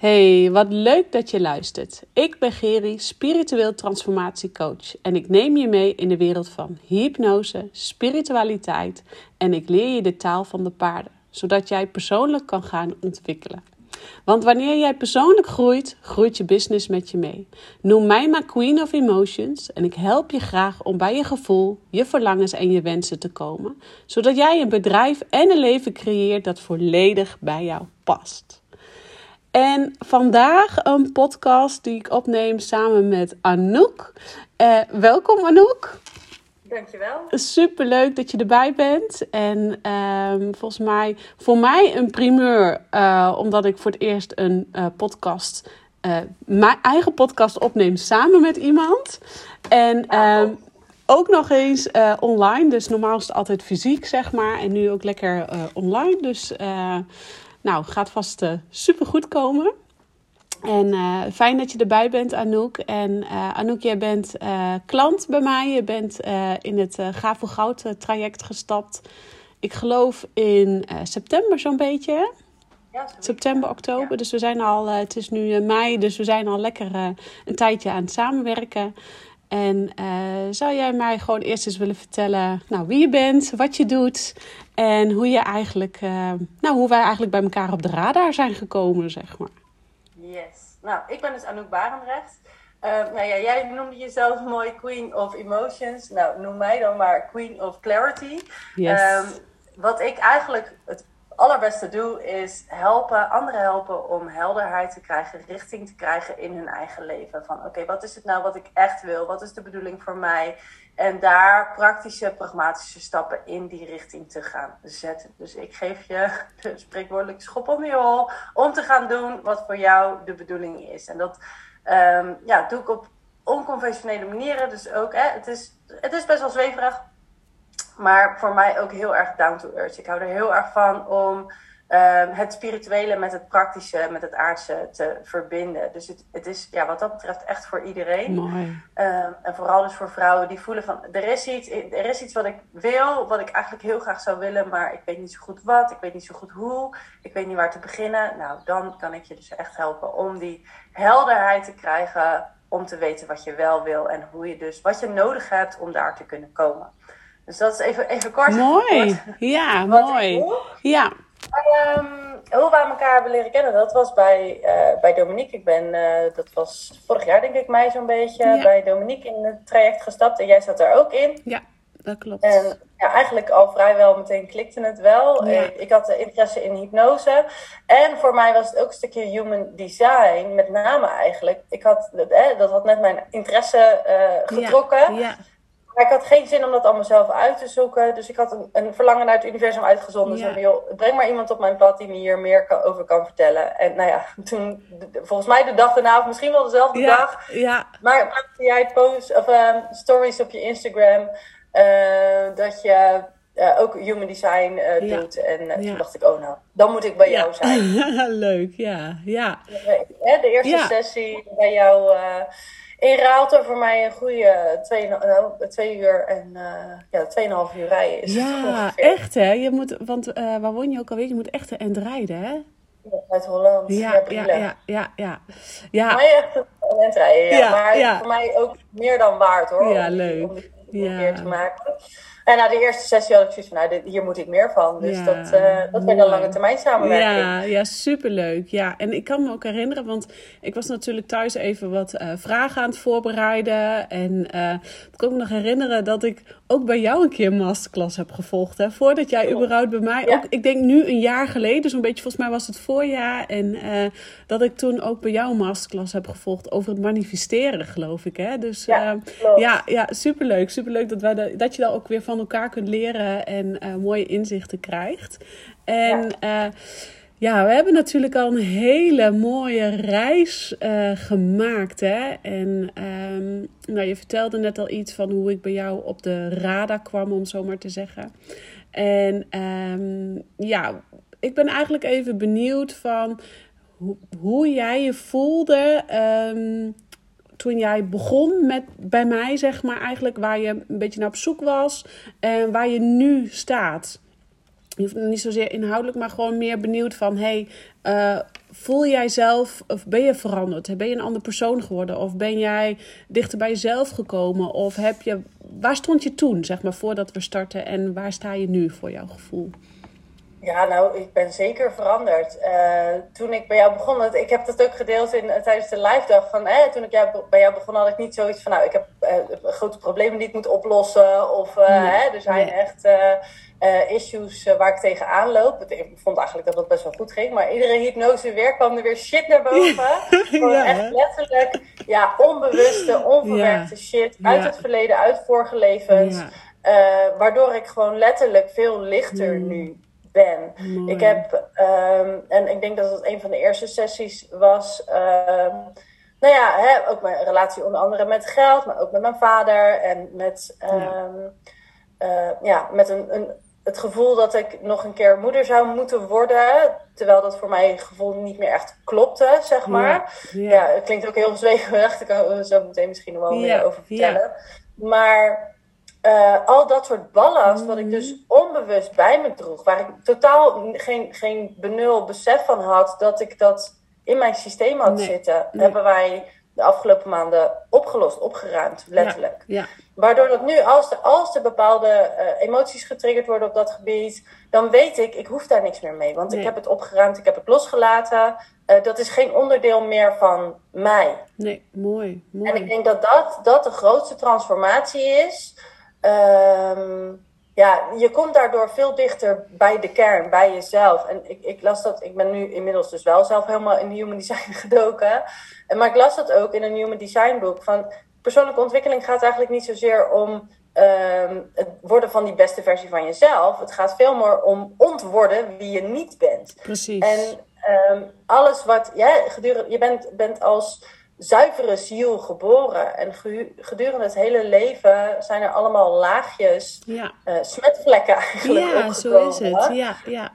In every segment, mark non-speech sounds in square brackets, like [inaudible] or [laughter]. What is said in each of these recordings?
Hey, wat leuk dat je luistert. Ik ben Geri, spiritueel transformatiecoach en ik neem je mee in de wereld van hypnose, spiritualiteit en ik leer je de taal van de paarden, zodat jij persoonlijk kan gaan ontwikkelen. Want wanneer jij persoonlijk groeit, groeit je business met je mee. Noem mij maar Queen of Emotions en ik help je graag om bij je gevoel, je verlangens en je wensen te komen, zodat jij een bedrijf en een leven creëert dat volledig bij jou past. En vandaag een podcast die ik opneem samen met Anouk. Uh, welkom Anouk. Dankjewel. Super leuk dat je erbij bent. En uh, volgens mij, voor mij een primeur, uh, omdat ik voor het eerst een uh, podcast, mijn eigen podcast opneem samen met iemand. En ehm, ook nog eens online. Dus normaal is het altijd fysiek, zeg maar. En nu ook lekker online. Dus nou, gaat vast uh, super goed komen. En uh, fijn dat je erbij bent, Anouk. En uh, Anouk, jij bent klant bij mij. Je bent in het voor Goud traject gestapt. Ik geloof in september zo'n beetje. Ja, september, oktober. Dus we zijn al, het is nu mei, dus we zijn al lekker een tijdje aan het samenwerken. En zou jij mij gewoon eerst eens willen vertellen nou, wie je bent, wat je doet en hoe, je eigenlijk, uh, nou, hoe wij eigenlijk bij elkaar op de radar zijn gekomen, zeg maar. Yes. Nou, ik ben dus Anouk Barendrecht. Uh, nou ja, jij noemde jezelf mooi Queen of Emotions. Nou, noem mij dan maar Queen of Clarity. Yes. Um, wat ik eigenlijk het allerbeste doe, is helpen, anderen helpen om helderheid te krijgen, richting te krijgen in hun eigen leven. Van oké, wat is het nou wat ik echt wil? Wat is de bedoeling voor mij? En daar praktische, pragmatische stappen in die richting te gaan zetten. Dus ik geef je [laughs] de spreekwoordelijke schop om je hol om te gaan doen wat voor jou de bedoeling is. En dat um, ja, doe ik op onconventionele manieren. Dus ook, hè, het, is, het is best wel zweverig, maar voor mij ook heel erg down to earth. Ik hou er heel erg van om Ehm, het spirituele met het praktische, met het aardse te verbinden. Dus het, het is ja, wat dat betreft echt voor iedereen. Mooi. Ehm, en vooral dus voor vrouwen die voelen van er is, iets, er is iets wat ik wil, wat ik eigenlijk heel graag zou willen, maar ik weet niet zo goed wat, ik weet niet zo goed hoe, ik weet niet waar te beginnen. Nou, dan kan ik je dus echt helpen om die helderheid te krijgen, om te weten wat je wel wil en hoe je dus wat je nodig hebt om daar te kunnen komen. Dus dat is even, even kort. Mooi. Ja, mooi. Ja. Um, hoe wij elkaar hebben leren kennen, dat was bij, uh, bij Dominique. Ik ben, uh, dat was vorig jaar denk ik mei zo'n beetje, bij Dominique in het traject gestapt. En jij zat daar ook in. Ja, dat klopt. En ja, eigenlijk al vrijwel meteen klikte het wel. Ja. Ik, ik had de interesse in hypnose. En voor mij was het ook een stukje human design, met name eigenlijk. Ik had, eh, dat had net mijn interesse uh, getrokken. Ja. Maar ik had geen zin om dat allemaal zelf uit te zoeken. Dus ik had een, een verlangen naar het universum uitgezonden. Ja. Dus joh, breng maar iemand op mijn pad die me hier meer kan, over kan vertellen. En nou ja, [laughs] toen, volgens mij de dag daarna, of misschien wel dezelfde ja, dag. Ja. Maar maakte jij posts of uh, stories op je Instagram. Uh, dat je uh, ook human design ja. doet. En toen dacht ik, oh nou, dan moet ik bij jou zijn. [laughs] Leuk, ja. ja. De eerste sessie bij jou in Raalte voor mij een goede twee, nou, twee uur en uh, ja, tweeënhalf uur rijden is Ja, echt hè? Je moet, want uh, waar woon je ook alweer? Je moet echt end rijden hè? Ja, uit Holland. Ja, ja, ja, ja, ja. ja. Mij echt een end rijden, ja. ja maar ja. voor mij ook meer dan waard hoor. Ja, leuk. Om een keer te maken. En na de eerste sessie had ik zoiets van, nou, dit, hier moet ik meer van. Dus ja, dat, uh, dat werd een lange termijn samenwerking. Ja, ja, superleuk. Ja, en ik kan me ook herinneren, want ik was natuurlijk thuis even wat uh, vragen aan het voorbereiden. En uh, ik kan me nog herinneren dat ik ook bij jou een keer een masterclass heb gevolgd. Hè? Voordat jij überhaupt bij mij, ja. ook, ik denk nu een jaar geleden, zo'n beetje, volgens mij was het voorjaar. En dat ik toen ook bij jou een masterclass heb gevolgd over het manifesteren, geloof ik. Hè? Dus ja, ja, ja, superleuk. Superleuk dat, wij de, dat je daar ook weer van elkaar kunt leren en uh, mooie inzichten krijgt. En ja. Ja. we hebben natuurlijk al een hele mooie reis uh, gemaakt. Hè? En um, nou, je vertelde net al iets van hoe ik bij jou op de radar kwam, om zo maar te zeggen. En um, ja, ik ben eigenlijk even benieuwd van hoe, jij je voelde. Um, toen jij begon met bij mij, zeg maar, eigenlijk waar je een beetje naar op zoek was en waar je nu staat. Je niet zozeer inhoudelijk, maar gewoon meer benieuwd van, hey, uh, voel jij zelf, of ben je veranderd? Ben je een ander persoon geworden? Of ben jij dichter bij jezelf gekomen? Of heb je, waar stond je toen, zeg maar, voordat we starten? En waar sta je nu voor jouw gevoel? Ja, nou, ik ben zeker veranderd. Uh, toen ik bij jou begon, ik heb dat ook gedeeld in, tijdens de live dag. Van, eh, toen ik jou, bij jou begon, had ik niet zoiets van, nou, ik heb uh, grote problemen die ik moet oplossen. Of, nee, hè, er zijn echt issues waar ik tegenaan loop. Ik vond eigenlijk dat dat best wel goed ging. Maar iedere hypnose weer kwam er weer shit naar boven. [laughs] ja, echt letterlijk, ja, onbewuste, onverwerkte shit. Uit het verleden, uit vorige levens. waardoor ik gewoon letterlijk veel lichter mm. nu ben. Ik heb, ehm, en ik denk dat het een van de eerste sessies was. Um, nou ja, hè, ook mijn relatie onder andere met geld, maar ook met mijn vader en met, ja. Ehm, eh, ja, met een, een, het gevoel dat ik nog een keer moeder zou moeten worden. Terwijl dat voor mij gevoel niet meer echt klopte, zeg maar. Ja, ja. het klinkt ook heel zweverig. Daar kan ik zo meteen misschien wel meer over vertellen. Maar uh, al dat soort ballast, wat ik dus mhm. onbewust bij me droeg, waar ik totaal geen, geen benul besef van had dat ik dat in mijn systeem had zitten, hebben wij de afgelopen maanden opgelost, opgeruimd, letterlijk. Ja, Waardoor dat nu, als er, als bepaalde uh, emoties getriggerd worden op dat gebied, dan weet ik, ik hoef daar niks meer mee. Want ik heb het opgeruimd, ik heb het losgelaten. Uh, dat is geen onderdeel meer van mij. Nee, mooi, mooi. En ik denk dat dat, dat de grootste transformatie is. Um, ja, je komt daardoor veel dichter bij de kern, bij jezelf. En ik, ik las dat, ik ben nu inmiddels dus wel zelf helemaal in human design [laughs] gedoken. En, maar ik las dat ook in een human design boek. Van persoonlijke ontwikkeling gaat eigenlijk niet zozeer om um, het worden van die beste versie van jezelf. Het gaat veel meer om ontworden wie je niet bent. Precies. En um, alles wat, ja, gedurende, je bent, bent als zuivere ziel geboren. En gedurende het hele leven zijn er allemaal laagjes, ja. uh, smetvlekken eigenlijk. Ja, zo is het. Ja, ja.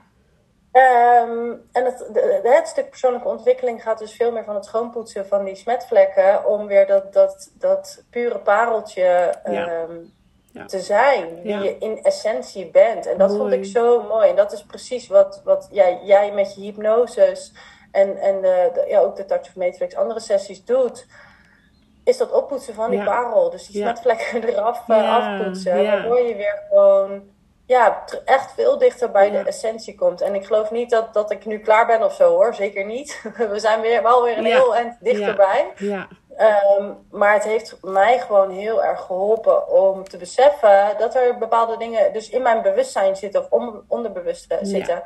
Um, en het, de, het stuk persoonlijke ontwikkeling gaat dus veel meer van het schoonpoetsen van die smetvlekken. Om weer dat, dat, dat pure pareltje um, ja. te zijn. Wie je in essentie bent. En dat vond ik zo mooi. En dat is precies wat, wat jij, jij met je hypnoses en, en de, ja, ook de Touch of Matrix andere sessies doet, is dat oppoetsen van die parel. Dus die smetvlekken [laughs] eraf uh, afpoetsen. Waardoor je weer gewoon ja, echt veel dichter bij de essentie komt. En ik geloof niet dat, dat ik nu klaar ben of zo hoor. Zeker niet. [laughs] We zijn weer, wel weer een heel eind dichterbij. Ja. Um, maar het heeft mij gewoon heel erg geholpen om te beseffen dat er bepaalde dingen dus in mijn bewustzijn zitten of on, onderbewust zitten.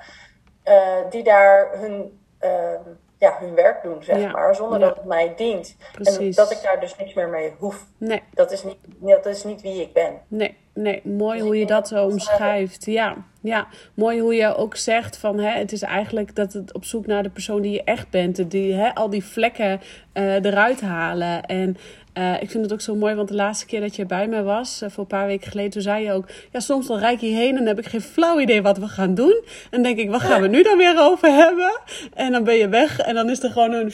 Uh, die daar hun Ehm, ja, hun werk doen, zeg maar, zonder dat het mij dient. En dat ik daar dus niks meer mee hoef. Nee. Dat is niet, dat is niet wie ik ben. Nee, nee. mooi dus hoe je dat zo omschrijft. Ja, ja, mooi hoe je ook zegt van hè, het is eigenlijk dat het op zoek naar de persoon die je echt bent. Die hè, al die vlekken uh, eruit halen. En uh, ik vind het ook zo mooi, want de laatste keer dat je bij mij was, uh, voor een paar weken geleden, toen zei je ook: Ja, soms dan rijd je hierheen en heb ik geen flauw idee wat we gaan doen. En denk ik: Wat gaan we nu dan weer over hebben? En dan ben je weg en dan is er gewoon een,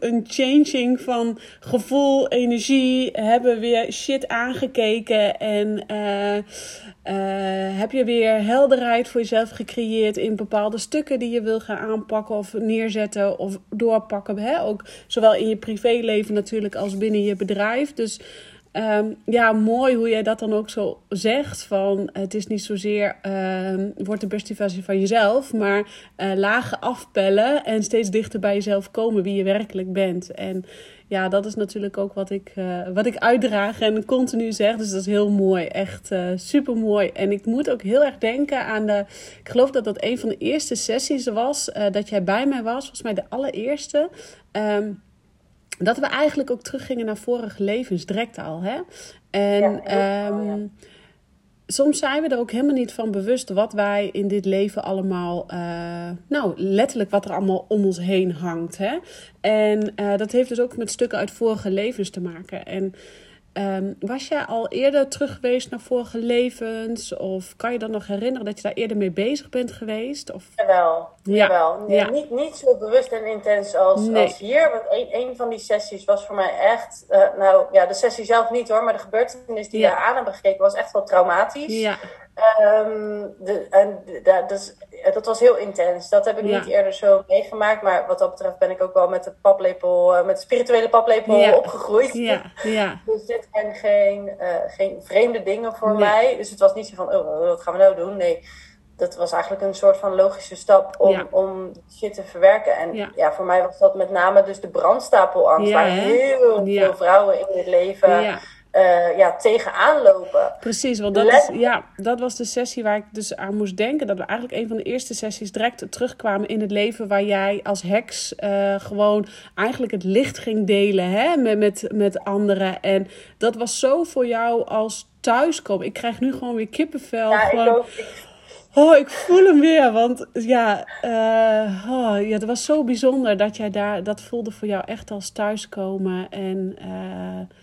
een changing van gevoel, energie. Hebben weer shit aangekeken en uh, heb je weer helderheid voor jezelf gecreëerd in bepaalde stukken die je wil gaan aanpakken of neerzetten of doorpakken. Hè? Ook zowel in je privéleven natuurlijk als binnen je bedrijf dus um, ja, mooi hoe jij dat dan ook zo zegt. Van het is niet zozeer um, wordt de beste versie van jezelf, maar uh, lagen afpellen en steeds dichter bij jezelf komen wie je werkelijk bent. En ja, dat is natuurlijk ook wat ik, uh, wat ik uitdraag en continu zeg. Dus dat is heel mooi. Echt uh, super mooi. En ik moet ook heel erg denken aan de. Ik geloof dat dat een van de eerste sessies was. Uh, dat jij bij mij was. Volgens mij de allereerste. Um, dat we eigenlijk ook teruggingen naar vorige levens, direct al. Hè? En ehm, soms zijn we er ook helemaal niet van bewust wat wij in dit leven allemaal, uh, nou letterlijk wat er allemaal om ons heen hangt. Hè? En uh, dat heeft dus ook met stukken uit vorige levens te maken. En um, was jij al eerder terug geweest naar vorige levens? Of kan je dan nog herinneren dat je daar eerder mee bezig bent geweest? Of... Jawel, Ja. Ja. Niet, niet zo bewust en intens als, als hier. Want een, een van die sessies was voor mij echt... Uh, nou ja, de sessie zelf niet hoor. Maar de gebeurtenis die we aan hebben gekeken was echt wel traumatisch. Ja. Um, de, en dat, dus, dat was heel intens. Dat heb ik niet eerder zo meegemaakt. Maar wat dat betreft ben ik ook wel met de paplepel, uh, met de spirituele paplepel opgegroeid. Ja. Ja. [laughs] dus dit zijn geen, uh, geen vreemde dingen voor mij. Dus het was niet zo van, oh, wat gaan we nou doen? Nee, dat was eigenlijk een soort van logische stap om, om shit te verwerken. En ja. voor mij was dat met name dus de brandstapelangst. waar heel veel vrouwen in het leven uh, ja, tegenaan lopen. Precies, want dat, is, ja, dat was de sessie waar ik dus aan moest denken. Dat we eigenlijk een van de eerste sessies direct terugkwamen in het leven waar jij als heks uh, gewoon eigenlijk het licht ging delen hè, met, met, met anderen. En dat was zo voor jou als thuiskomen. Ik krijg nu gewoon weer kippenvel. Ja, gewoon... ik ook. Oh, ik voel hem weer. Want ja, uh, oh, ja, het was zo bijzonder dat jij daar, dat voelde voor jou echt als thuiskomen. En uh,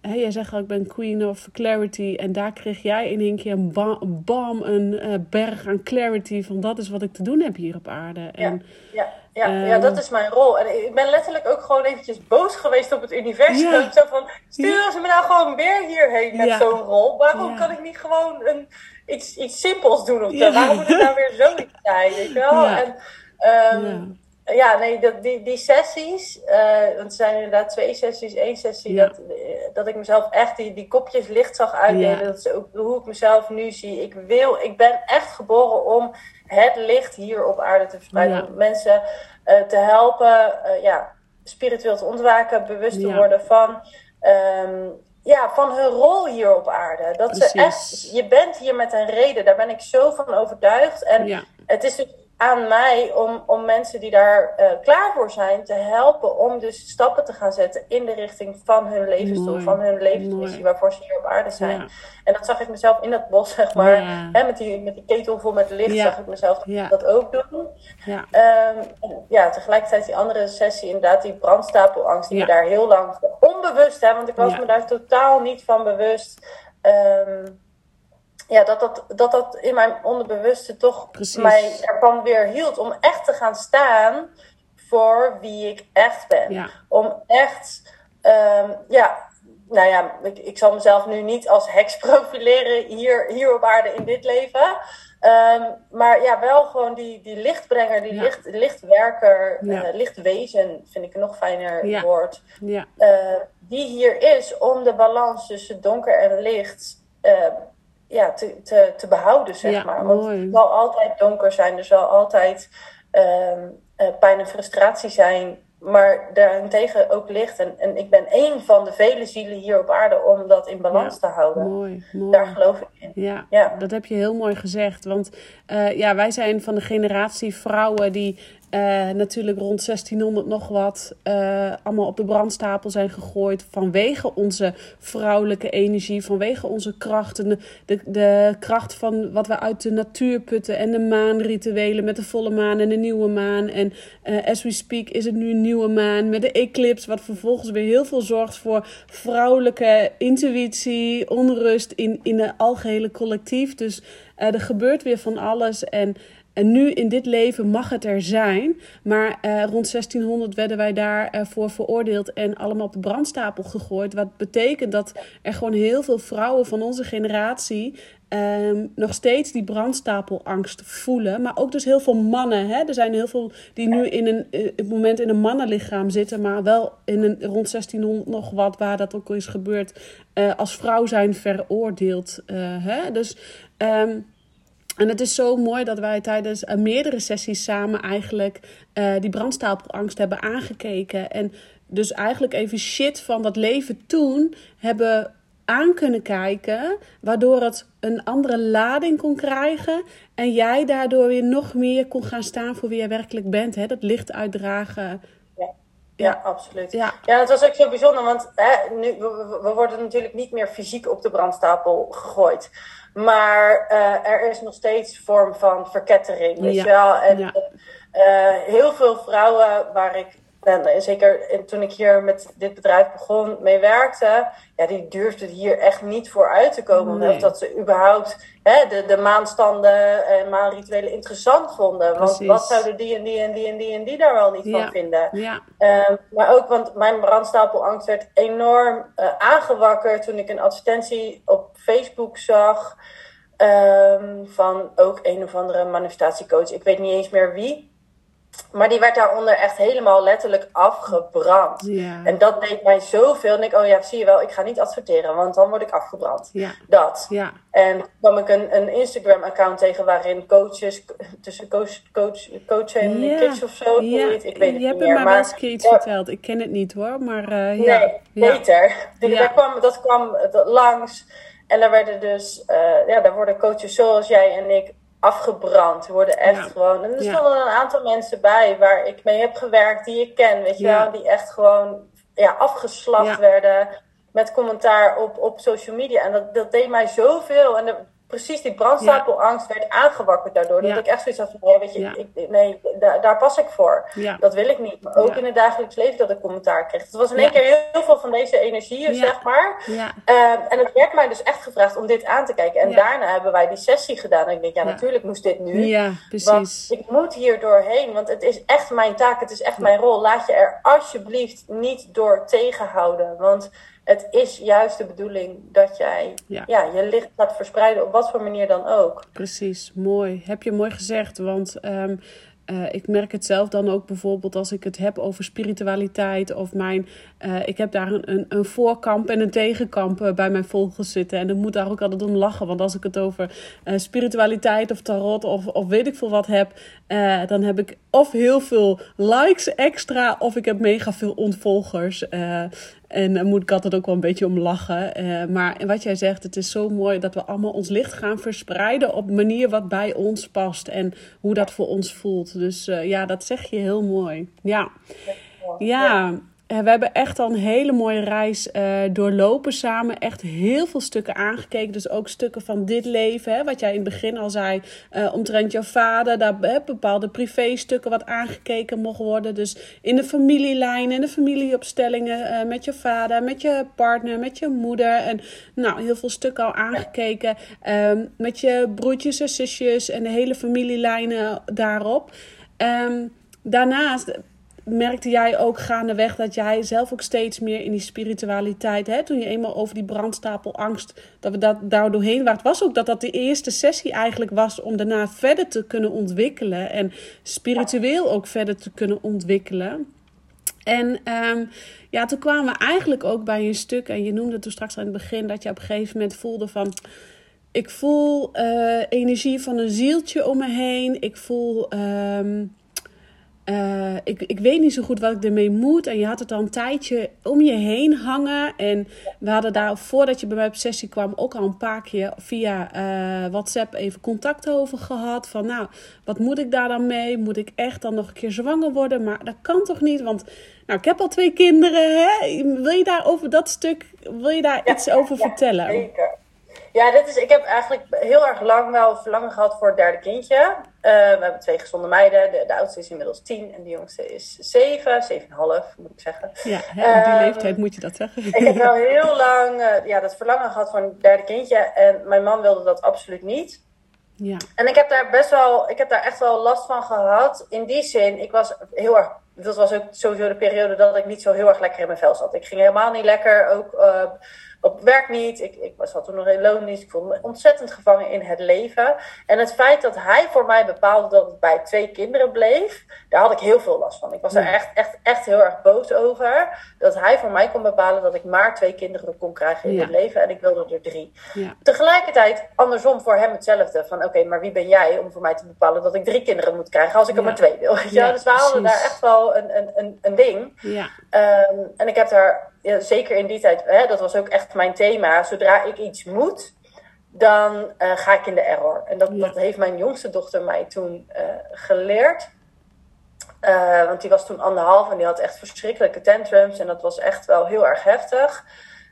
Hey, jij zegt al, ik ben queen of clarity. En daar kreeg jij in één keer een bam, een uh, berg aan clarity. Van dat is wat ik te doen heb hier op aarde. En, ja, ja, ja, ja, dat is mijn rol. En ik ben letterlijk ook gewoon eventjes boos geweest op het universum. Ja. Zo van, sturen ze me nou gewoon weer hierheen met zo'n rol? Waarom kan ik niet gewoon een, iets, iets simpels doen? Of Waarom moet het nou weer zoiets zijn? Weet je wel? En, um, ja, nee, dat, die, die sessies, uh, want het zijn inderdaad twee sessies. Eén sessie dat, eh, dat ik mezelf echt die, die kopjes licht zag uitdelen. Dat is ook hoe ik mezelf nu zie. Ik wil, ik ben echt geboren om het licht hier op aarde te verspreiden. Om mensen uh, te helpen, ja, spiritueel te ontwaken, bewust te worden van, um, ja, van hun rol hier op aarde. Dat ze echt, je bent hier met een reden, daar ben ik zo van overtuigd. En het is dus aan mij om, om mensen die daar uh, klaar voor zijn te helpen om dus stappen te gaan zetten in de richting van hun levensdoel, van hun levensmissie waarvoor ze hier op aarde zijn. En dat zag ik mezelf in dat bos, zeg maar, hè, met, die, met die ketel vol met licht, zag ik mezelf dat ook doen. Ja. Um, ja, tegelijkertijd die andere sessie, inderdaad, die brandstapelangst, die daar heel lang onbewust, hè, want ik was me daar totaal niet van bewust. Um, ja, dat, dat, dat dat in mijn onderbewuste toch mij ervan weer hield om echt te gaan staan voor wie ik echt ben. Om echt, um, ja, nou ja, ik, ik zal mezelf nu niet als heks [laughs] profileren hier, hier op aarde in dit leven. Um, maar ja, wel gewoon die, die lichtbrenger, die licht, lichtwerker, ja. uh, lichtwezen, vind ik een nog fijner woord. Ja. Uh, die hier is om de balans tussen donker en licht uh, ja, te, te, te behouden, zeg maar. Want het zal altijd donker zijn, er zal altijd um, uh, pijn en frustratie zijn. Maar daarentegen ook licht. En, en ik ben één van de vele zielen hier op aarde om dat in balans te houden. Mooi, mooi. Daar geloof ik in. Ja, ja, dat heb je heel mooi gezegd. Want uh, ja, wij zijn van de generatie vrouwen die uh, natuurlijk rond 1600 nog wat uh, allemaal op de brandstapel zijn gegooid vanwege onze vrouwelijke energie, vanwege onze krachten, de, de, kracht van wat we uit de natuur putten en de maanrituelen met de volle maan en de nieuwe maan. En uh, as we speak is het nu een nieuwe maan met de eclipse, wat vervolgens weer heel veel zorgt voor vrouwelijke intuïtie, onrust in, in het algehele collectief. Dus er gebeurt weer van alles en en nu in dit leven mag het er zijn. Maar eh, rond 1600 werden wij daarvoor veroordeeld en allemaal op de brandstapel gegooid. Wat betekent dat er gewoon heel veel vrouwen van onze generatie ehm, nog steeds die brandstapelangst voelen. Maar ook dus heel veel mannen. Hè? Er zijn heel veel die nu in een uh, het moment in een mannenlichaam zitten, maar wel in een, rond 1600 nog wat waar dat ook is gebeurd, uh, als vrouw zijn veroordeeld. hè? Dus. Um, en het is zo mooi dat wij tijdens uh, meerdere sessies samen eigenlijk uh, die brandstapelangst hebben aangekeken. En dus eigenlijk even shit van dat leven toen hebben aan kunnen kijken. Waardoor het een andere lading kon krijgen. En jij daardoor weer nog meer kon gaan staan voor wie jij werkelijk bent. Hè? Dat licht uitdragen. Ja. Ja, absoluut. Ja. ja, het was ook zo bijzonder, want hè, nu, we, we worden natuurlijk niet meer fysiek op de brandstapel gegooid. Maar uh, er is nog steeds vorm van verkettering, weet je wel. En uh, heel veel vrouwen waar ik en zeker toen ik hier met dit bedrijf begon, mee werkte, ja, die durfden hier echt niet voor uit te komen. Omdat dat ze überhaupt hè, de, de maanstanden en maanrituelen interessant vonden. Want wat zouden die en die en die en die en die daar wel niet van vinden? Ja. Ehm, maar ook, want mijn brandstapelangst werd enorm uh, aangewakkerd toen ik een advertentie op Facebook zag. Um, van ook een of andere manifestatiecoach. Ik weet niet eens meer wie. Maar die werd daaronder echt helemaal letterlijk afgebrand. Ja. En dat deed mij zoveel. En ik, oh ja, zie je wel, ik ga niet adverteren, want dan word ik afgebrand. Ja. Dat. Ja. En kwam ik een, een Instagram-account tegen waarin coaches, tussen coach, coach, coach en Ja. kids of zo, Ja. ik weet het je hebt niet me meer. maar wel eens iets verteld. Ik ken het niet hoor, maar eh, ja. Nee, beter. Dus daar kwam, dat kwam dat langs. En daar werden dus, eh, ja, daar worden coaches zoals jij en ik afgebrand. Worden echt Ja. gewoon. En er Ja. stonden een aantal mensen bij waar ik mee heb gewerkt, die ik ken, weet je Ja. wel, die echt gewoon ja, afgeslacht werden met commentaar op, op social media. En dat, dat deed mij zoveel. En precies die brandstapelangst werd aangewakkerd daardoor. Dat Ja. ik echt zoiets had van, ja, weet je, Ja. ik, nee, daar, daar pas ik voor. Ja. Dat wil ik niet. Maar ook Ja. in het dagelijks leven dat ik commentaar kreeg. Het was in Ja. één keer heel, veel van deze energieën, Ja. zeg maar. Ja. Ehm, en het werd mij dus echt gevraagd om dit aan te kijken. En Ja. daarna hebben wij die sessie gedaan. En ik denk, ja, Ja. natuurlijk moest dit nu. ja, Want precies. ik moet hier doorheen, want het is echt mijn taak, het is echt mijn rol. Laat je er alsjeblieft niet door tegenhouden. Want het is juist de bedoeling dat jij Ja. ja. je licht gaat verspreiden op wat voor manier dan ook. Precies, mooi. Heb je mooi gezegd, want ehm, eh, ik merk het zelf dan ook bijvoorbeeld als ik het heb over spiritualiteit of mijn... eh, ik heb daar een, een, een voorkamp en een tegenkamp eh, bij mijn volgers zitten. En ik moet daar ook altijd om lachen, want als ik het over spiritualiteit of tarot of, of weet ik veel wat heb... dan heb ik of heel veel likes extra of ik heb mega veel ontvolgers. En daar moet ik altijd ook wel een beetje om lachen. Eh, maar wat jij zegt, het is zo mooi dat we allemaal ons licht gaan verspreiden op een manier wat bij ons past en hoe dat voor ons voelt. Dus eh, ja, dat zeg je heel mooi. Ja, ja. Eh, we hebben echt al een hele mooie reis eh, doorlopen samen. Echt heel veel stukken aangekeken. Dus ook stukken van dit leven. Hè, wat jij in het begin al zei. eh, omtrent jouw vader. Daar hè, bepaalde privéstukken wat aangekeken mogen worden. Dus in de familielijnen, in de familieopstellingen. eh, met je vader, met je partner, met je moeder. En nou, heel veel stukken al aangekeken. Ehm, met je broertjes en zusjes. En de hele familielijnen daarop. Ehm, daarnaast merkte jij ook gaandeweg dat jij zelf ook steeds meer in die spiritualiteit, hè, toen je eenmaal over die brandstapelangst, dat we dat daar doorheen waren, was ook dat dat de eerste sessie eigenlijk was om daarna verder te kunnen ontwikkelen en spiritueel ook verder te kunnen ontwikkelen. En ehm, ja, toen kwamen we eigenlijk ook bij een stuk, en je noemde toen straks aan het begin, dat je op een gegeven moment voelde van, ik voel eh, energie van een zieltje om me heen, ik voel... ehm, eh, ik, ik weet niet zo goed wat ik ermee moet. En je had het al een tijdje om je heen hangen. En we hadden daar, voordat je bij mij op sessie kwam, ook al een paar keer via eh, WhatsApp even contact over gehad. Van nou, wat moet ik daar dan mee? Moet ik echt dan nog een keer zwanger worden? Maar dat kan toch niet? Want nou, ik heb al twee kinderen. Hè? Wil je daar over dat stuk, wil je daar Ja, iets over ja, vertellen? Zeker. Ja, dit is, ik heb eigenlijk heel erg lang wel verlangen gehad voor het derde kindje. Eh, we hebben twee gezonde meiden. De, de oudste is inmiddels tien en de jongste is zeven, zeven en half moet ik zeggen. Ja, hè, op die Ehm, leeftijd moet je dat zeggen. [laughs] Ik heb wel heel lang eh, ja, dat verlangen gehad voor een derde kindje. En mijn man wilde dat absoluut niet. Ja, En ik heb daar best wel, ik heb daar echt wel last van gehad. In die zin, ik was heel erg. Dat was ook sowieso de periode dat ik niet zo heel erg lekker in mijn vel zat. Ik ging helemaal niet lekker, ook eh, op werk niet. Ik, ik was al toen nog in loondienst. Ik voelde me ontzettend gevangen in het leven. En het feit dat hij voor mij bepaalde dat het bij twee kinderen bleef, daar had ik heel veel last van. Ik was er Ja. echt, echt, echt heel erg boos over. Dat hij voor mij kon bepalen dat ik maar twee kinderen kon krijgen in Ja. het leven. En ik wilde er drie. ja, Tegelijkertijd andersom voor hem hetzelfde. Van oké, maar wie ben jij om voor mij te bepalen dat ik drie kinderen moet krijgen als ik er maar twee wil? Ja, dus we hadden daar echt wel een, een, een, een ding. ja, Ehm, en ik heb daar, ja, zeker in die tijd, hè, dat was ook echt mijn thema. Zodra ik iets moet, dan eh, ga ik in de error. En dat, Ja. dat heeft mijn jongste dochter mij toen eh, geleerd. Eh, want die was toen anderhalf en die had echt verschrikkelijke tantrums. En dat was echt wel heel erg heftig.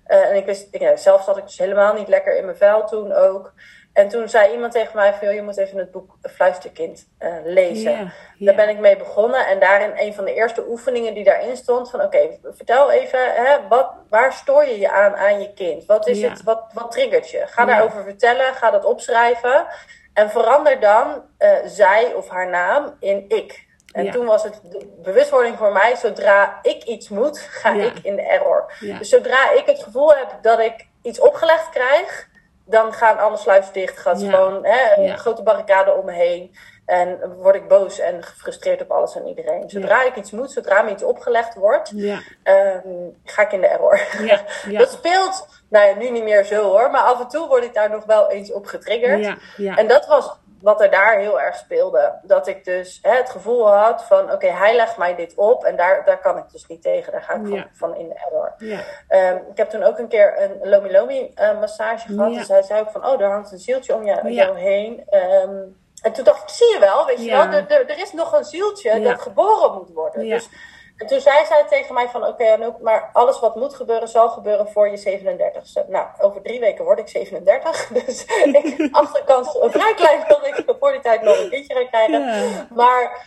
En ik wist, ik, zelf zat ik dus helemaal niet lekker in mijn vel toen ook. En toen zei iemand tegen mij van, je moet even het boek Fluisterkind uh, lezen. Daar ben ik mee begonnen. En daarin een van de eerste oefeningen die daarin stond van, oké, vertel even, hè, wat, waar stoor je je aan aan je kind? Wat is het, wat, wat triggert je? Ga daarover vertellen, ga dat opschrijven. En verander dan uh, zij of haar naam in ik. En toen was het bewustwording voor mij, zodra ik iets moet, ga ik in de error. Dus zodra ik het gevoel heb dat ik iets opgelegd krijg, dan gaan alle sluizen dicht. Gaat gewoon hè, een grote barricade om me heen. En word ik boos en gefrustreerd op alles en iedereen. Zodra ik iets moet, zodra me iets opgelegd wordt, um, ga ik in de error. [laughs] dat speelt, nou ja, nu niet meer zo hoor, maar af en toe word ik daar nog wel eens op getriggerd. En dat was wat er daar heel erg speelde. Dat ik dus hè, het gevoel had van, oké, hij legt mij dit op en daar, daar kan ik dus niet tegen. Daar ga ik van, van, in de error. Ja. Um, ik heb toen ook een keer een Lomi Lomi uh, massage gehad. Dus hij zei ook van, oh, daar hangt een zieltje om jou, jou heen. Um, en toen dacht ik, zie je wel, weet je wel, er, er, er, is nog een zieltje dat geboren moet worden. Dus en toen zei zij tegen mij van, oké Anouk, maar alles wat moet gebeuren, zal gebeuren voor je 37ste. Nou, over drie weken word ik 37. [laughs] Dus ik [laughs] achterkans een vrij klein dat ik voor die tijd nog een kindje ga krijgen. Maar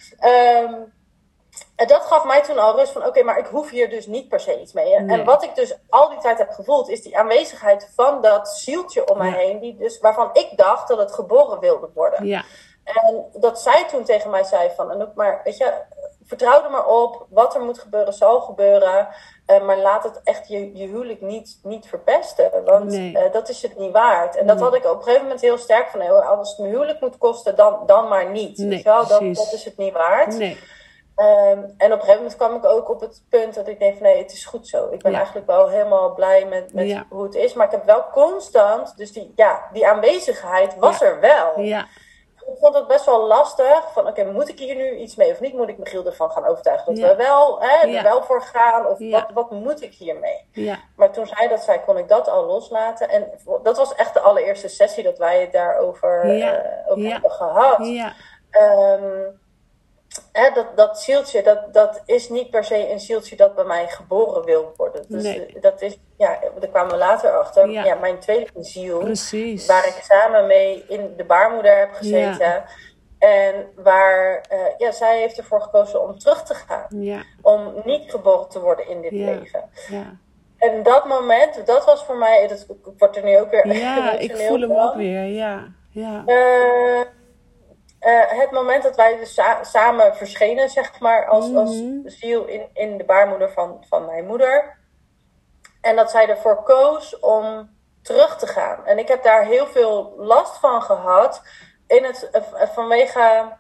um, dat gaf mij toen al rust van, oké, maar ik hoef hier dus niet per se iets mee. En wat ik dus al die tijd heb gevoeld, is die aanwezigheid van dat zieltje om mij heen, die dus, waarvan ik dacht dat het geboren wilde worden. Ja. En dat zij toen tegen mij zei van, Anouk, maar weet je, vertrouw er maar op. Wat er moet gebeuren, zal gebeuren. Uh, maar laat het echt je, je huwelijk niet, niet verpesten. Want uh, dat is het niet waard. En dat had ik op een gegeven moment heel sterk van. als het mijn huwelijk moet kosten, dan, dan maar niet. Nee, wel? Dat, dat is het niet waard. Nee. Um, en op een gegeven moment kwam ik ook op het punt dat ik denk van nee, het is goed zo. Ik ben eigenlijk wel helemaal blij met, met ja. hoe het is. Maar ik heb wel constant, dus die, ja, die aanwezigheid was er wel. Ja ik vond het best wel lastig. Van oké, moet ik hier nu iets mee of niet? Moet ik Michiel ervan gaan overtuigen dat we wel, hè, er wel voor gaan? Of wat, wat moet ik hiermee? Maar toen zij dat zei, kon ik dat al loslaten. En dat was echt de allereerste sessie dat wij het daarover uh, over hebben gehad. Um, hè, dat, dat zieltje, dat, dat is niet per se een zieltje dat bij mij geboren wil worden. Dus nee. dat is, ja, daar kwamen we later achter. Ja, ja mijn tweelingziel. Precies. Waar ik samen mee in de baarmoeder heb gezeten. Ja. En waar uh, ja, zij heeft ervoor gekozen om terug te gaan. Ja. Om niet geboren te worden in dit leven. Ja. En dat moment, dat was voor mij, dat, ik word er nu ook weer Ja, [laughs] ik voel hem ook weer, ja. ja. Uh, uh, het moment dat wij dus samen verschenen, zeg maar, als, mm -hmm. als ziel in, in de baarmoeder van, van mijn moeder. En dat zij ervoor koos om terug te gaan. En ik heb daar heel veel last van gehad. In het, uh, vanwege,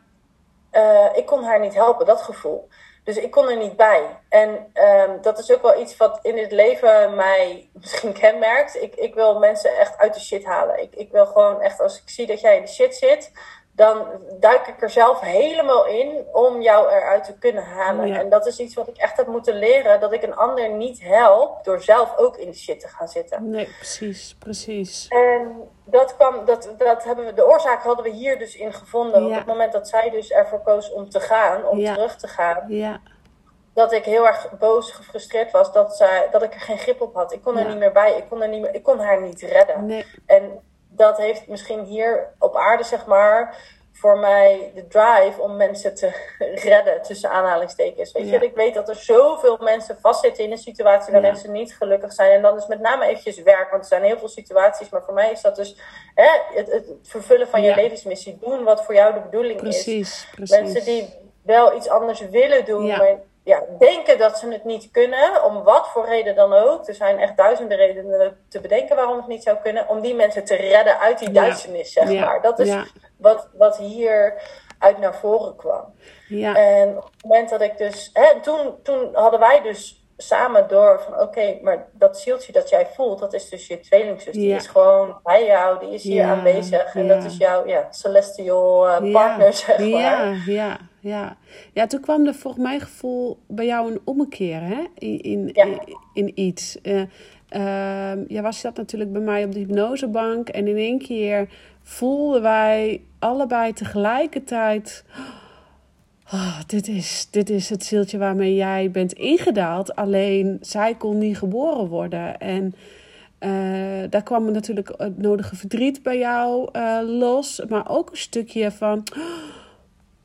uh, ik kon haar niet helpen, dat gevoel. Dus ik kon er niet bij. En um, dat is ook wel iets wat in het leven mij [laughs] misschien kenmerkt. Ik, ik wil mensen echt uit de shit halen. Ik, ik wil gewoon echt, als ik zie dat jij in de shit zit, dan duik ik er zelf helemaal in om jou eruit te kunnen halen. En dat is iets wat ik echt heb moeten leren: dat ik een ander niet help door zelf ook in de shit te gaan zitten. Nee, precies, precies. En dat kwam, dat, dat hebben we, de oorzaak hadden we hier dus in gevonden. Op het moment dat zij dus ervoor koos om te gaan, om terug te gaan. Ja. Dat ik heel erg boos, gefrustreerd was dat, zij, dat ik er geen grip op had. Ik kon er niet meer bij. Ik kon, er niet meer, ik kon haar niet redden. Nee. En dat heeft misschien hier op aarde, zeg maar, voor mij de drive om mensen te [laughs] redden, tussen aanhalingstekens. Weet je, ik weet dat er zoveel mensen vastzitten in een situatie waarin ze niet gelukkig zijn. En dan is met name eventjes werk, want er zijn heel veel situaties. Maar voor mij is dat dus hè, het, het vervullen van je levensmissie. Doen wat voor jou de bedoeling is. Precies. Mensen die wel iets anders willen doen, maar ja, denken dat ze het niet kunnen, om wat voor reden dan ook. Er zijn echt duizenden redenen te bedenken waarom het niet zou kunnen. Om die mensen te redden uit die duisternis, zeg maar. Dat is wat, wat hier uit naar voren kwam. Ja. En op het moment dat ik dus... Hè, toen, toen hadden wij dus samen door van oké, maar dat zieltje dat jij voelt, dat is dus je tweelingzus. Die is gewoon bij jou, die is hier aanwezig. En dat is jouw ja, celestial uh, partner, zeg maar. Ja, ja, ja. Ja, toen kwam er volgens mijn gevoel bij jou een ommekeer hè? In, in, in, iets. Uh, uh, ja, was dat natuurlijk bij mij op de hypnosebank. En in één keer voelden wij allebei tegelijkertijd oh, dit, is, dit is het zieltje waarmee jij bent ingedaald. Alleen zij kon niet geboren worden. En daar kwam natuurlijk het nodige verdriet bij jou los. Maar ook een stukje van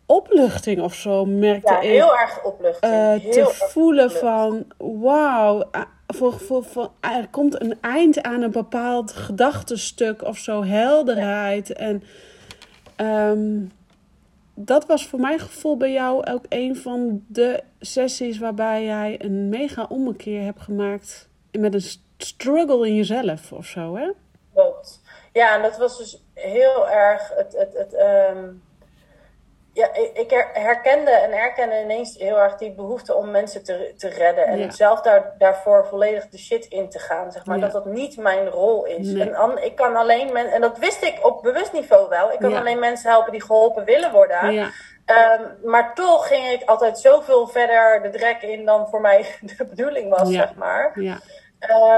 opluchting of zo merkte ja, heel erg opluchting. heel te voelen van wauw, voor, voor, voor, er komt een eind aan een bepaald gedachtenstuk of zo, helderheid. En um, dat was voor mijn gevoel bij jou ook een van de sessies waarbij jij een mega ommekeer hebt gemaakt met een struggle in jezelf of zo, hè? Klopt. Ja, en dat was dus heel erg het, het, het um ja, ik herkende en erkende ineens heel erg die behoefte om mensen te, te redden. En zelf daar, daarvoor volledig de shit in te gaan. Zeg maar. Dat dat niet mijn rol is. En ik kan alleen mensen, en dat wist ik op bewust niveau wel. Ik kan alleen mensen helpen die geholpen willen worden. Um, maar toch ging ik altijd zoveel verder de drek in dan voor mij [laughs] de bedoeling was, zeg maar. Ja.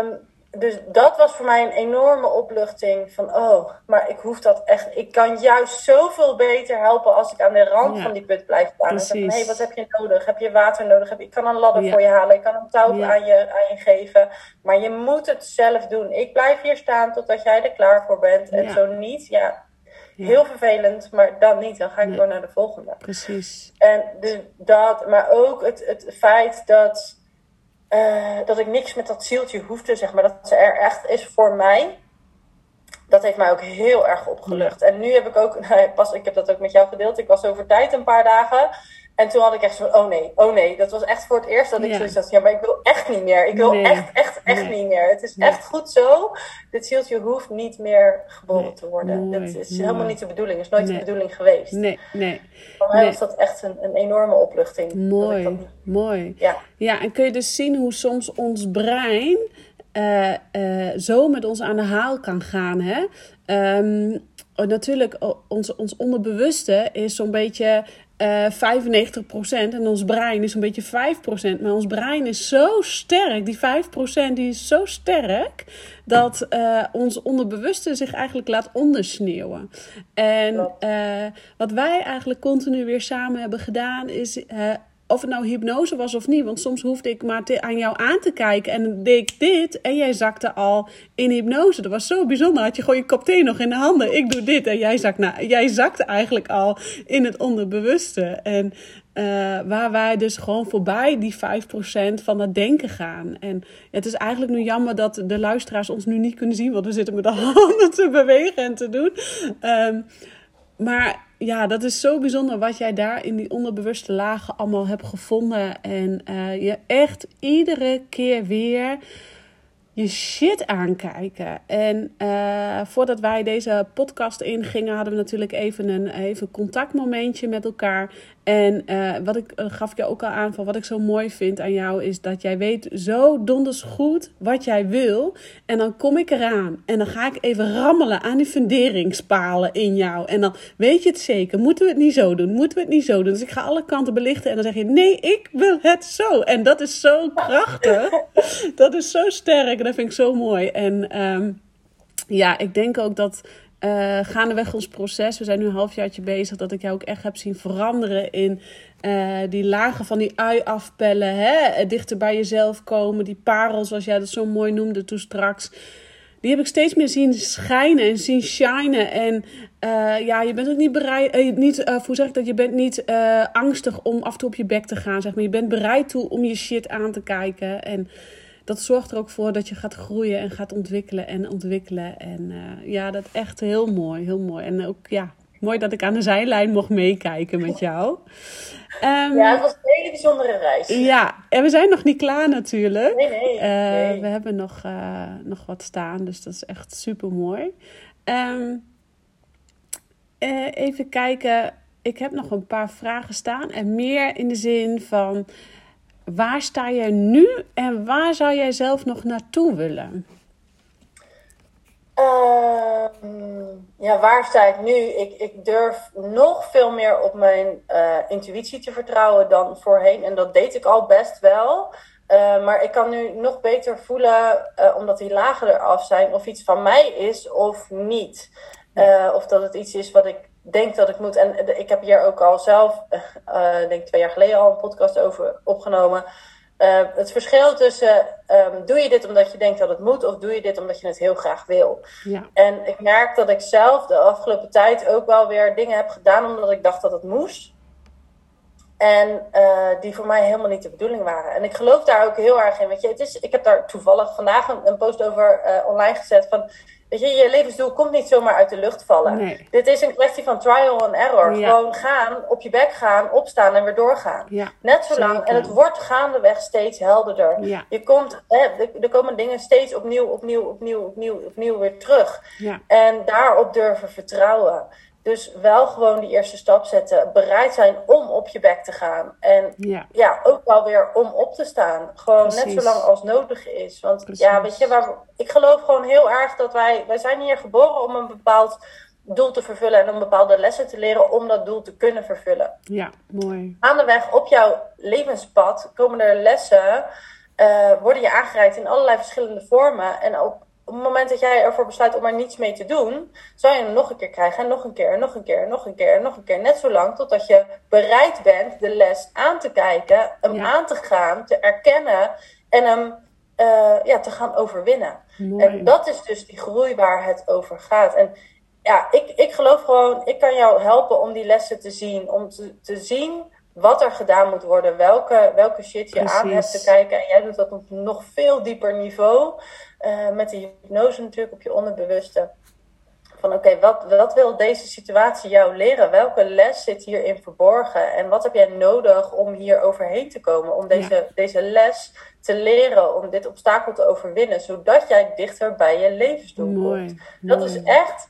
Um, dus dat was voor mij een enorme opluchting van, oh, maar ik hoef dat echt. Ik kan juist zoveel beter helpen als ik aan de rand van die put blijf staan. En zeg, hey, wat heb je nodig? Heb je water nodig? Heb, ik kan een ladder voor je halen. Ik kan een touw aan, je, aan je geven. Maar je moet het zelf doen. Ik blijf hier staan totdat jij er klaar voor bent. En zo niet, ja, Heel vervelend, maar dan niet. Dan ga ik door naar de volgende. Precies. En dus dat, maar ook het, het feit dat uh, dat ik niks met dat zieltje hoefde, zeg maar. Dat ze er echt is voor mij. Dat heeft mij ook heel erg opgelucht. En nu heb ik ook, [laughs] nou, pas, ik heb dat ook met jou gedeeld. Ik was over tijd een paar dagen. En toen had ik echt zo oh nee, oh nee. Dat was echt voor het eerst dat ik ja. zoiets had, ja, maar ik wil echt niet meer. Ik wil echt, echt, echt niet meer. Het is echt goed zo. Dit zieltje hoeft niet meer geboren te worden. Dat is helemaal niet de bedoeling. Dat is nooit de bedoeling geweest. Nee, nee. Voor mij was dat echt een, een enorme opluchting. Mooi, mooi. Ja. ja, en kun je dus zien hoe soms ons brein uh, uh, zo met ons aan de haal kan gaan, hè? Um, natuurlijk, ons, ons onderbewuste is zo'n beetje uh, eh, 95% en ons brein is een beetje 5%. Maar ons brein is zo sterk, die 5% die is zo sterk, dat uh, ons onderbewuste zich eigenlijk laat ondersneeuwen. En uh, wat wij eigenlijk continu weer samen hebben gedaan, is of het nou hypnose was of niet. Want soms hoefde ik maar aan jou aan te kijken. En deed ik dit. En jij zakte al in hypnose. Dat was zo bijzonder. Had je gewoon je kop thee nog in de handen. Ik doe dit. En jij, zakt, nou, jij zakte eigenlijk al in het onderbewuste. En uh, waar wij dus gewoon voorbij die 5% van dat denken gaan. En het is eigenlijk nu jammer dat de luisteraars ons nu niet kunnen zien. Want we zitten met de [laughs] handen te bewegen en te doen. Um, maar ja, dat is zo bijzonder wat jij daar in die onderbewuste lagen allemaal hebt gevonden. En uh, je echt iedere keer weer je shit aankijken. En uh, voordat wij deze podcast ingingen, hadden we natuurlijk even een even contactmomentje met elkaar. En uh, wat ik uh, gaf je ook al aan van wat ik zo mooi vind aan jou is dat jij weet zo donders goed wat jij wil. En dan kom ik eraan en dan ga ik even rammelen aan die funderingspalen in jou. En dan weet je het zeker. Moeten we het niet zo doen? Moeten we het niet zo doen? Dus ik ga alle kanten belichten en dan zeg je nee, ik wil het zo. En dat is zo krachtig. dat is zo sterk. En dat vind ik zo mooi. En um, ja, ik denk ook dat uh, gaandeweg ons proces, we zijn nu een halfjaartje bezig, dat ik jou ook echt heb zien veranderen in uh, die lagen van die ui afpellen, hè? dichter bij jezelf komen, die parel zoals jij dat zo mooi noemde toen straks. Die heb ik steeds meer zien schijnen en zien shinen. En ja, je bent ook niet bereid, niet, hoe zeg ik dat? Je bent niet angstig om af en toe op je bek te gaan, zeg maar. Je bent bereid toe om je shit aan te kijken. En dat zorgt er ook voor dat je gaat groeien en gaat ontwikkelen en ontwikkelen. En uh, ja, dat echt heel mooi, heel mooi. En ook ja, mooi dat ik aan de zijlijn mocht meekijken met jou. Um, ja, het was een hele bijzondere reis. Ja, en we zijn nog niet klaar natuurlijk. Nee, nee. Uh, We hebben nog, uh, nog wat staan, dus dat is echt super mooi. Um, even kijken. Ik heb nog een paar vragen staan. En meer in de zin van waar sta jij nu en waar zou jij zelf nog naartoe willen? Uh, ja, waar sta ik nu? Ik, ik durf nog veel meer op mijn uh, intuïtie te vertrouwen dan voorheen. En dat deed ik al best wel. Uh, maar ik kan nu nog beter voelen, uh, omdat die lagen eraf zijn, of iets van mij is of niet. of dat het iets is wat ik denk dat ik moet. En ik heb hier ook al zelf, uh, denk twee jaar geleden al een podcast over opgenomen. uh, het verschil tussen um, doe je dit omdat je denkt dat het moet of doe je dit omdat je het heel graag wil. Ja. En ik merk dat ik zelf de afgelopen tijd ook wel weer dingen heb gedaan omdat ik dacht dat het moest. En uh, die voor mij helemaal niet de bedoeling waren. En ik geloof daar ook heel erg in. Weet je, het is, ik heb daar toevallig vandaag een, een post over uh, online gezet van Weet je, je levensdoel komt niet zomaar uit de lucht vallen. Dit is een kwestie van trial and error. Gewoon gaan, op je bek gaan, opstaan en weer doorgaan. Net zo lang. En het wordt gaandeweg steeds helderder. Je komt, hè, er komen dingen steeds opnieuw, opnieuw, opnieuw, opnieuw, opnieuw weer terug. En daarop durven vertrouwen. Dus wel gewoon die eerste stap zetten. Bereid zijn om op je bek te gaan. En ja, ja ook wel weer om op te staan. Gewoon net zo lang als nodig is. Want ja, weet je, waar, ik geloof gewoon heel erg dat wij... Wij zijn hier geboren om een bepaald doel te vervullen. En om bepaalde lessen te leren om dat doel te kunnen vervullen. Ja, mooi. Aan de weg op jouw levenspad komen er lessen... Uh, worden je aangereikt in allerlei verschillende vormen. En ook op het moment dat jij ervoor besluit om er niets mee te doen, zal je hem nog een keer krijgen en nog een keer en nog een keer en nog een keer en nog een keer. Net zo lang totdat je bereid bent de les aan te kijken, hem aan te gaan, te erkennen en hem uh, ja, te gaan overwinnen. En dat is dus die groei waar het over gaat. En ja, ik, ik geloof gewoon, ik kan jou helpen om die lessen te zien, om te, te zien wat er gedaan moet worden, welke, welke shit je aan hebt te kijken. En jij doet dat op een nog veel dieper niveau. Uh, met de hypnose natuurlijk op je onderbewuste. Van oké, wat, wat wil deze situatie jou leren? Welke les zit hierin verborgen? En wat heb jij nodig om hier overheen te komen? Om deze, deze les te leren, om dit obstakel te overwinnen. Zodat jij dichter bij je levensdoel komt. Dat is echt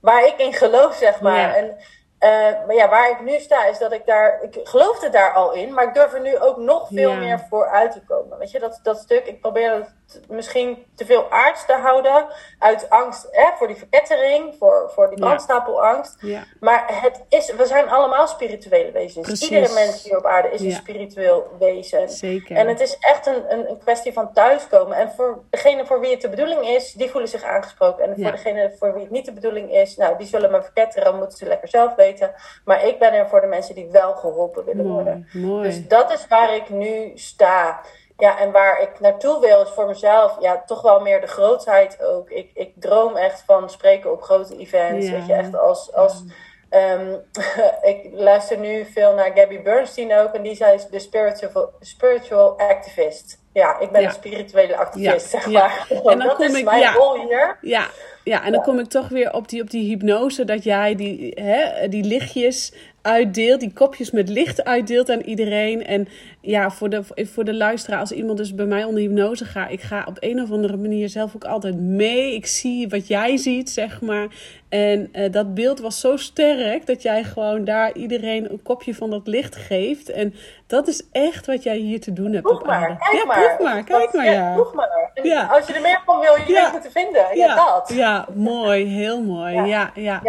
waar ik in geloof, zeg maar. Ja. En uh, maar ja, waar ik nu sta is dat ik daar, ik geloofde daar al in, maar ik durf er nu ook nog veel meer voor uit te komen. Weet je, dat, dat stuk, ik probeer het misschien te veel aards te houden uit angst hè, voor die verkettering, voor, voor die brandstapelangst. Ja. Maar het is, we zijn allemaal spirituele wezens. Precies. Iedere mens hier op aarde is een spiritueel wezen. Zeker. En het is echt een, een, een, kwestie van thuiskomen. En voor degene voor wie het de bedoeling is, die voelen zich aangesproken. En voor degene voor wie het niet de bedoeling is, nou, die zullen me verketteren, moeten ze lekker zelf weten. Maar ik ben er voor de mensen die wel geholpen willen worden. Mooi. Dus dat is waar ik nu sta. Ja, en waar ik naartoe wil is voor mezelf, ja, toch wel meer de grootheid ook. Ik, ik droom echt van spreken op grote events. Weet je, echt als. als um, [laughs] ik luister nu veel naar Gabby Bernstein ook, en die zei de spiritual, spiritual activist. Ja, ik ben een spirituele activist, zeg maar. [laughs] En dan dat kom is ik, mijn rol hier. Ja, ja, en dan kom ik toch weer op die, op die hypnose, dat jij die, hè, die lichtjes uitdeelt, die kopjes met licht uitdeelt aan iedereen. En ja, voor de, voor de luisteraar, als iemand dus bij mij onder hypnose gaat, ik ga op een of andere manier zelf ook altijd mee. Ik zie wat jij ziet, zeg maar. En uh, dat beeld was zo sterk dat jij gewoon daar iedereen een kopje van dat licht geeft. En dat is echt wat jij hier te doen hebt. Proef maar, kijk ja, maar. proef maar, kijk maar. Ja, proef maar. Ja. Als je er meer van wil, je weet te vinden. Ja, dat. Ja, mooi, heel mooi. Ja, ja.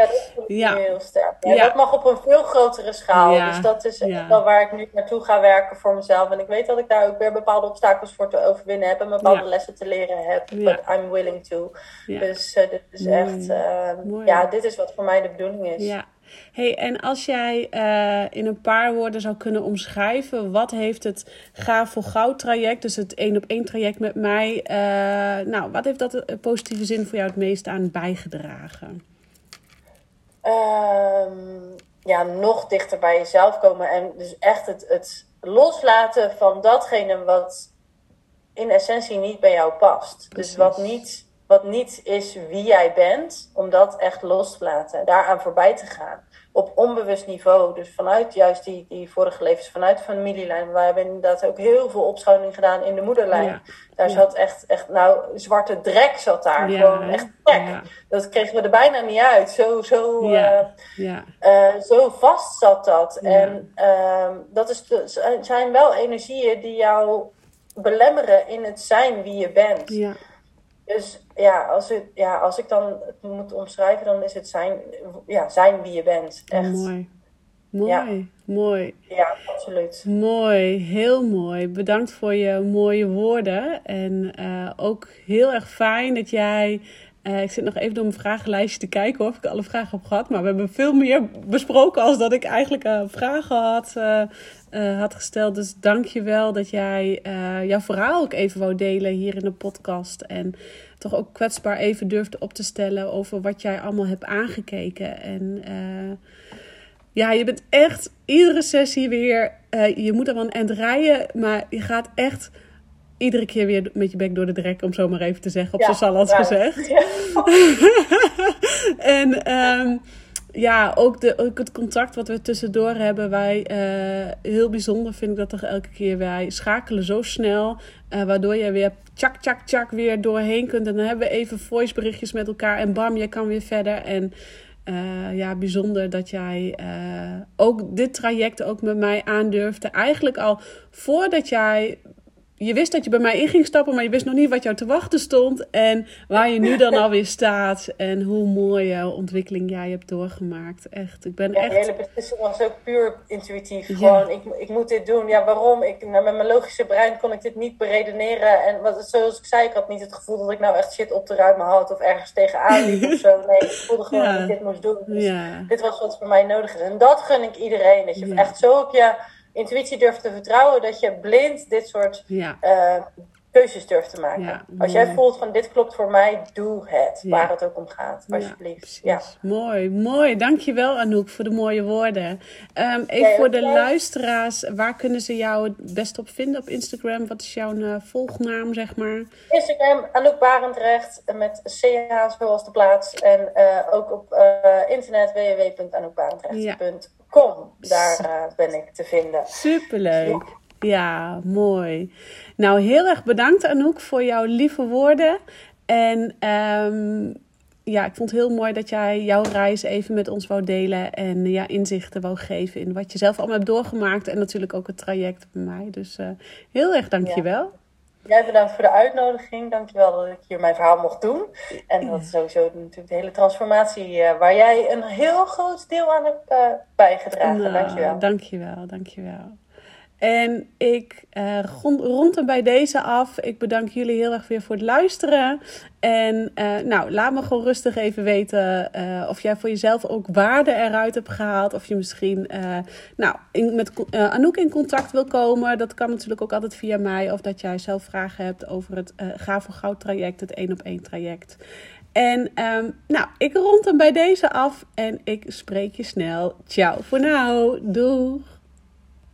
Ja, dat heel sterk. Ja, Dat mag op een veel grotere schaal. Dus dat is wel waar ik nu naartoe ga werken voor mezelf. En ik weet dat ik daar ook weer bepaalde obstakels voor te overwinnen heb. En bepaalde lessen te leren heb. But I'm willing to. Dus uh, dit is echt... Uh, ja, dit is wat voor mij de bedoeling is. Ja. Hey, en als jij uh, in een paar woorden zou kunnen omschrijven, wat heeft het gaaf voor goud traject, dus het één op één traject met mij, nou, wat heeft dat een positieve zin voor jou het meest aan bijgedragen? Um, ja, nog dichter bij jezelf komen en dus echt het, het loslaten van datgene wat in essentie niet bij jou past. Dus wat niet wat niet is wie jij bent, om dat echt los te laten. Daaraan voorbij te gaan. Op onbewust niveau. Dus vanuit juist die, die vorige levens, vanuit de familielijn. We hebben inderdaad ook heel veel opschoning gedaan in de moederlijn. Daar zat echt, echt, nou, zwarte drek zat daar. Gewoon echt. Dat kregen we er bijna niet uit. Zo, zo, uh, uh, zo vast zat dat. En uh, dat is, zijn wel energieën die jou belemmeren in het zijn wie je bent. Ja. Dus ja als, het, ja, als ik dan het moet omschrijven, dan is het zijn, ja, zijn wie je bent. Echt. Mooi. Mooi, mooi. Ja, absoluut. Mooi, heel mooi. Bedankt voor je mooie woorden. En uh, ook heel erg fijn dat jij Uh, ik zit nog even door mijn vragenlijstje te kijken of ik alle vragen heb gehad. Maar we hebben veel meer besproken als dat ik eigenlijk uh, vragen had, uh, had gesteld. Dus dank je wel dat jij jouw verhaal ook even wou delen hier in de podcast. En toch ook kwetsbaar even durfde op te stellen over wat jij allemaal hebt aangekeken. En ja, je bent echt iedere sessie weer. je moet er wel een eind rijden, maar je gaat echt iedere keer weer met je bek door de drek, om zo maar even te zeggen, op ja, zo'n had gezegd. Ja. [laughs] en um, ja, ook, de, ook het contact wat we tussendoor hebben, wij uh, heel bijzonder vind ik dat toch elke keer wij schakelen zo snel, uh, waardoor je weer tjak, tjak, tjak weer doorheen kunt. En dan hebben we even voiceberichtjes met elkaar en bam, je kan weer verder. En uh, ja, bijzonder dat jij ook dit traject ook met mij aandurfde. Eigenlijk al voordat jij je wist dat je bij mij in ging stappen, maar je wist nog niet wat jou te wachten stond. En waar je nu dan [laughs] alweer staat. En hoe mooie ontwikkeling jij hebt doorgemaakt. Echt, ik ben ja, echt... De hele beslissing was ook puur intuïtief. Gewoon, ik, ik moet dit doen. Ja, waarom? Ik, nou, met mijn logische brein kon ik dit niet beredeneren. En wat, zoals ik zei, ik had niet het gevoel dat ik nou echt shit op te ruimen had. Of ergens tegenaan liep of zo. Nee, ik voelde gewoon [laughs] dat ik dit moest doen. Dus dit was wat voor mij nodig is. En dat gun ik iedereen. Dat je echt zo op je intuïtie durft te vertrouwen, dat je blind dit soort uh, keuzes durft te maken. Als jij voelt van dit klopt voor mij, doe het. Waar het ook om gaat, alsjeblieft. Ja, Mooi, mooi. Dankjewel Anouk voor de mooie woorden. Um, even voor de luisteraars, waar kunnen ze jou het best op vinden op Instagram? Wat is jouw uh, volgnaam, zeg maar? Instagram, Anouk Barendrecht, met CH zoals de plaats. En uh, ook op internet www.anoukbarendrecht.com daar uh, ben ik te vinden. Superleuk. Ja. mooi. Nou, heel erg bedankt Anouk voor jouw lieve woorden. En um, ja, ik vond het heel mooi dat jij jouw reis even met ons wou delen. En ja, inzichten wou geven in wat je zelf allemaal hebt doorgemaakt. En natuurlijk ook het traject bij mij. Dus uh, heel erg dankjewel. Ja. Jij bedankt voor de uitnodiging. Dankjewel dat ik hier mijn verhaal mocht doen. En dat is sowieso natuurlijk de hele transformatie uh, waar jij een heel groot deel aan hebt uh, bijgedragen. Nou, dankjewel. Dankjewel, dankjewel. En ik uh, rond hem bij deze af. Ik bedank jullie heel erg weer voor het luisteren. En uh, nou, laat me gewoon rustig even weten uh, of jij voor jezelf ook waarde eruit hebt gehaald. Of je misschien nou, in, met Anouk in contact wil komen. Dat kan natuurlijk ook altijd via mij. Of dat jij zelf vragen hebt over het Ga voor Goud traject, het één op één traject. En um, nou, ik rond hem bij deze af en ik spreek je snel. Ciao voor nou. Doeg!